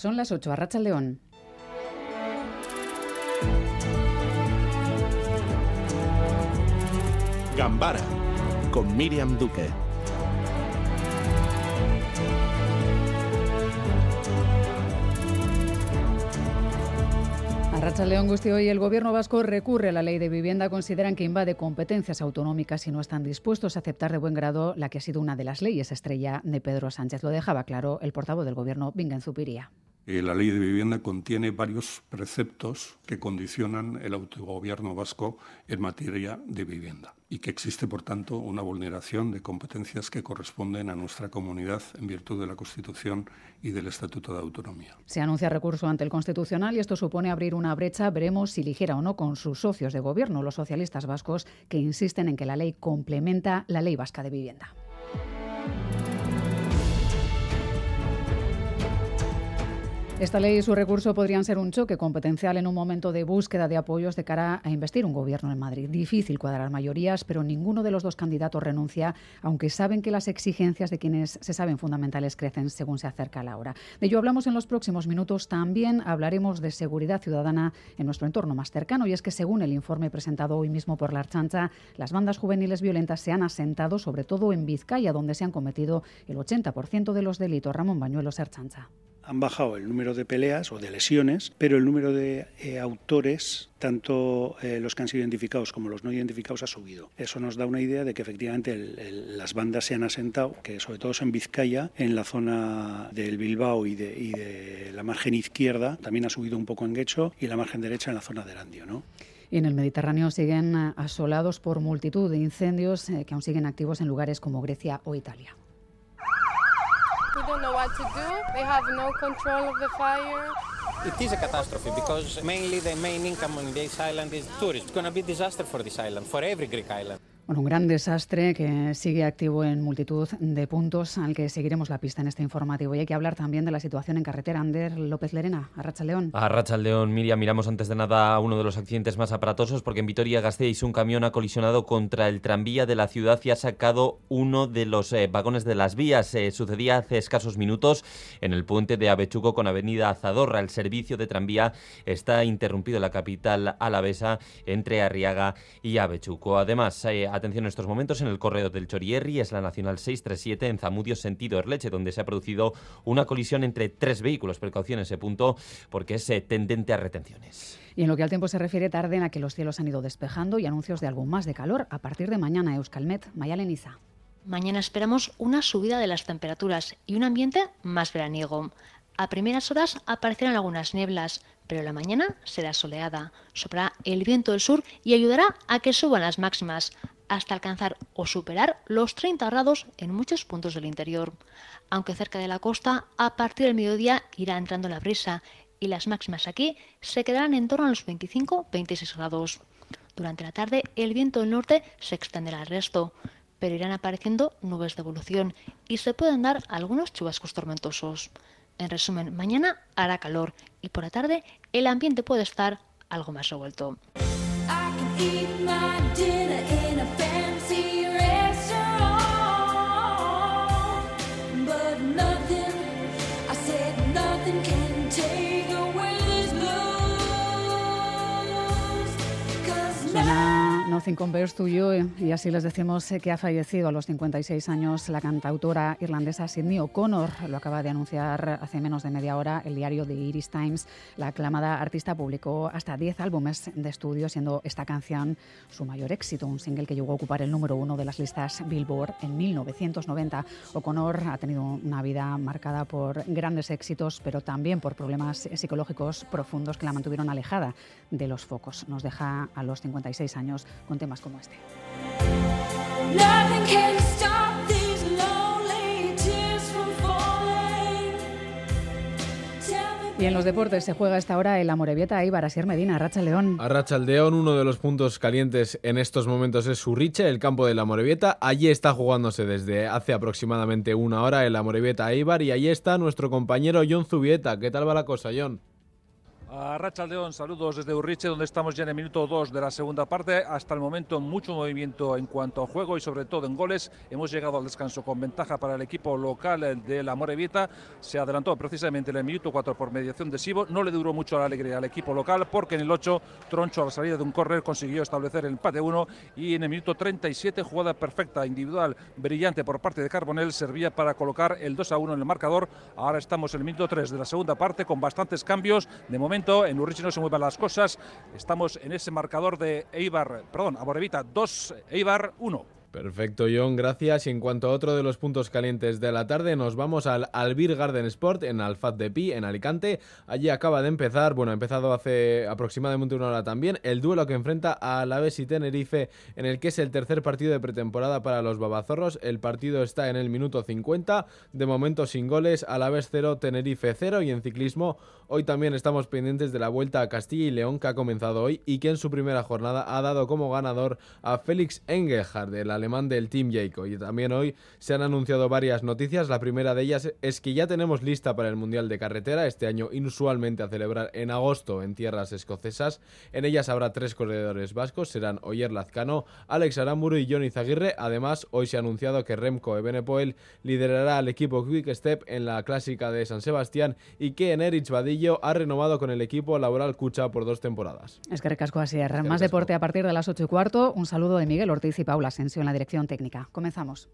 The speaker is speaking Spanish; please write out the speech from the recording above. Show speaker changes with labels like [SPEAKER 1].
[SPEAKER 1] Son las 8, Arracha León.
[SPEAKER 2] Gambara con Miriam Duque.
[SPEAKER 1] Racha León Gusti, hoy el gobierno vasco recurre a la ley de vivienda. Consideran que invade competencias autonómicas y no están dispuestos a aceptar de buen grado la que ha sido una de las leyes estrella de Pedro Sánchez. Lo dejaba claro el portavoz del gobierno, Vingen Zupiría.
[SPEAKER 3] Eh, la ley de vivienda contiene varios preceptos que condicionan el autogobierno vasco en materia de vivienda y que existe, por tanto, una vulneración de competencias que corresponden a nuestra comunidad en virtud de la Constitución y del Estatuto de Autonomía.
[SPEAKER 1] Se anuncia recurso ante el Constitucional y esto supone abrir una brecha, veremos si ligera o no, con sus socios de gobierno, los socialistas vascos, que insisten en que la ley complementa la ley vasca de vivienda. Esta ley y su recurso podrían ser un choque competencial en un momento de búsqueda de apoyos de cara a investir un gobierno en Madrid. Difícil cuadrar mayorías, pero ninguno de los dos candidatos renuncia, aunque saben que las exigencias de quienes se saben fundamentales crecen según se acerca la hora. De ello hablamos en los próximos minutos. También hablaremos de seguridad ciudadana en nuestro entorno más cercano, y es que según el informe presentado hoy mismo por la Archancha, las bandas juveniles violentas se han asentado sobre todo en Vizcaya, donde se han cometido el 80% de los delitos. Ramón Bañuelos, Archancha
[SPEAKER 4] han bajado el número de peleas o de lesiones, pero el número de eh, autores, tanto eh, los que han sido identificados como los no identificados, ha subido. Eso nos da una idea de que efectivamente las bandas se han asentado, que sobre todo en Vizcaya, en la zona del Bilbao y de, la margen izquierda, también ha subido un poco en Guecho y la margen derecha en la zona de Erandio. ¿no?
[SPEAKER 1] Y en el Mediterráneo siguen asolados por multitud de incendios eh, que aún siguen activos en lugares como Grecia o Italia. We don't know what to do. They have no control of the fire. It is a catastrophe because mainly the main income on this island is tourists. It's going to be a disaster for this island, for every Greek island. Bueno, un gran desastre que sigue activo en multitud de puntos al que seguiremos la pista en este informativo. Y hay que hablar también de la situación en carretera. Ander López Lerena, a León.
[SPEAKER 5] A León, Miriam, miramos antes de nada uno de los accidentes más aparatosos porque en Vitoria-Gasteiz un camión ha colisionado contra el tranvía de la ciudad y ha sacado uno de los eh, vagones de las vías. Eh, sucedía hace escasos minutos en el puente de Avechuco con Avenida Azadorra. El servicio de tranvía está interrumpido en la capital alavesa entre Arriaga y Avechuco. Además, eh, atención en estos momentos en el corredor del Chorierri, es la Nacional 637 en Zamudio, sentido Erleche, donde se ha producido una colisión entre tres vehículos. Precaución en ese punto porque es eh, tendente a retenciones.
[SPEAKER 1] Y en lo que al tiempo se refiere, tarde en a que los cielos han ido despejando y anuncios de algo más de calor a partir de mañana. Euskalmet, Mayaleniza.
[SPEAKER 6] Mañana esperamos una subida de las temperaturas y un ambiente más veraniego. A primeras horas aparecerán algunas nieblas, pero la mañana será soleada. Soplará el viento del sur y ayudará a que suban las máximas hasta alcanzar o superar los 30 grados en muchos puntos del interior. Aunque cerca de la costa, a partir del mediodía irá entrando la brisa y las máximas aquí se quedarán en torno a los 25-26 grados. Durante la tarde, el viento del norte se extenderá al resto, pero irán apareciendo nubes de evolución y se pueden dar algunos chubascos tormentosos. En resumen, mañana hará calor y por la tarde el ambiente puede estar algo más revuelto. Ta-da! Ta-da!
[SPEAKER 1] Nothing Compares to You y así les decimos que ha fallecido a los 56 años la cantautora irlandesa Sidney O'Connor. Lo acaba de anunciar hace menos de media hora el diario The Irish Times. La aclamada artista publicó hasta 10 álbumes de estudio, siendo esta canción su mayor éxito, un single que llegó a ocupar el número uno de las listas Billboard en 1990. O'Connor ha tenido una vida marcada por grandes éxitos, pero también por problemas psicológicos profundos que la mantuvieron alejada de los focos. Nos deja a los 56 años con temas como este. Y en los deportes se juega a esta hora el Amorebieta Eibar, Asier Medina, Racha León.
[SPEAKER 7] A Racha León, uno de los puntos calientes en estos momentos es Surriche, el campo del Amorebieta. Allí está jugándose desde hace aproximadamente una hora el Amorebieta Eibar y allí está nuestro compañero John Zubieta. ¿Qué tal va la cosa, John?
[SPEAKER 8] A Racha León, saludos desde Urriche, donde estamos ya en el minuto 2 de la segunda parte. Hasta el momento mucho movimiento en cuanto a juego y sobre todo en goles. Hemos llegado al descanso con ventaja para el equipo local de la Morevieta. Se adelantó precisamente en el minuto 4 por mediación de Sibo. No le duró mucho la alegría al equipo local porque en el 8 Troncho a la salida de un córner consiguió establecer el empate 1 y en el minuto 37 jugada perfecta individual brillante por parte de Carbonell servía para colocar el 2 a 1 en el marcador. Ahora estamos en el minuto 3 de la segunda parte con bastantes cambios. De momento en Urrichi no se muevan las cosas. Estamos en ese marcador de Eibar, perdón, Aborevita 2, Eibar 1.
[SPEAKER 7] Perfecto, John, gracias. Y en cuanto a otro de los puntos calientes de la tarde, nos vamos al Albir Garden Sport en Alfat de Pi, en Alicante. Allí acaba de empezar, bueno, ha empezado hace aproximadamente una hora también, el duelo que enfrenta a Alaves y Tenerife, en el que es el tercer partido de pretemporada para los babazorros. El partido está en el minuto 50, de momento sin goles, Alaves 0, Tenerife 0. Y en ciclismo, hoy también estamos pendientes de la vuelta a Castilla y León, que ha comenzado hoy y que en su primera jornada ha dado como ganador a Félix Engelhardt de la alemán del Team Jayco. Y también hoy se han anunciado varias noticias. La primera de ellas es que ya tenemos lista para el Mundial de Carretera, este año inusualmente a celebrar en agosto en tierras escocesas. En ellas habrá tres corredores vascos, serán Oyer Lazcano, Alex Aramburu y Johnny Zaguirre. Además, hoy se ha anunciado que Remco Ebenepoel liderará al equipo Quick Step en la clásica de San Sebastián y que Enerich Vadillo ha renovado con el equipo Laboral Cucha por dos temporadas.
[SPEAKER 1] Es que recasco así. Más deporte a partir de las 8 y cuarto. Un saludo de Miguel Ortiz y Paula Asensio en la dirección técnica. Comenzamos.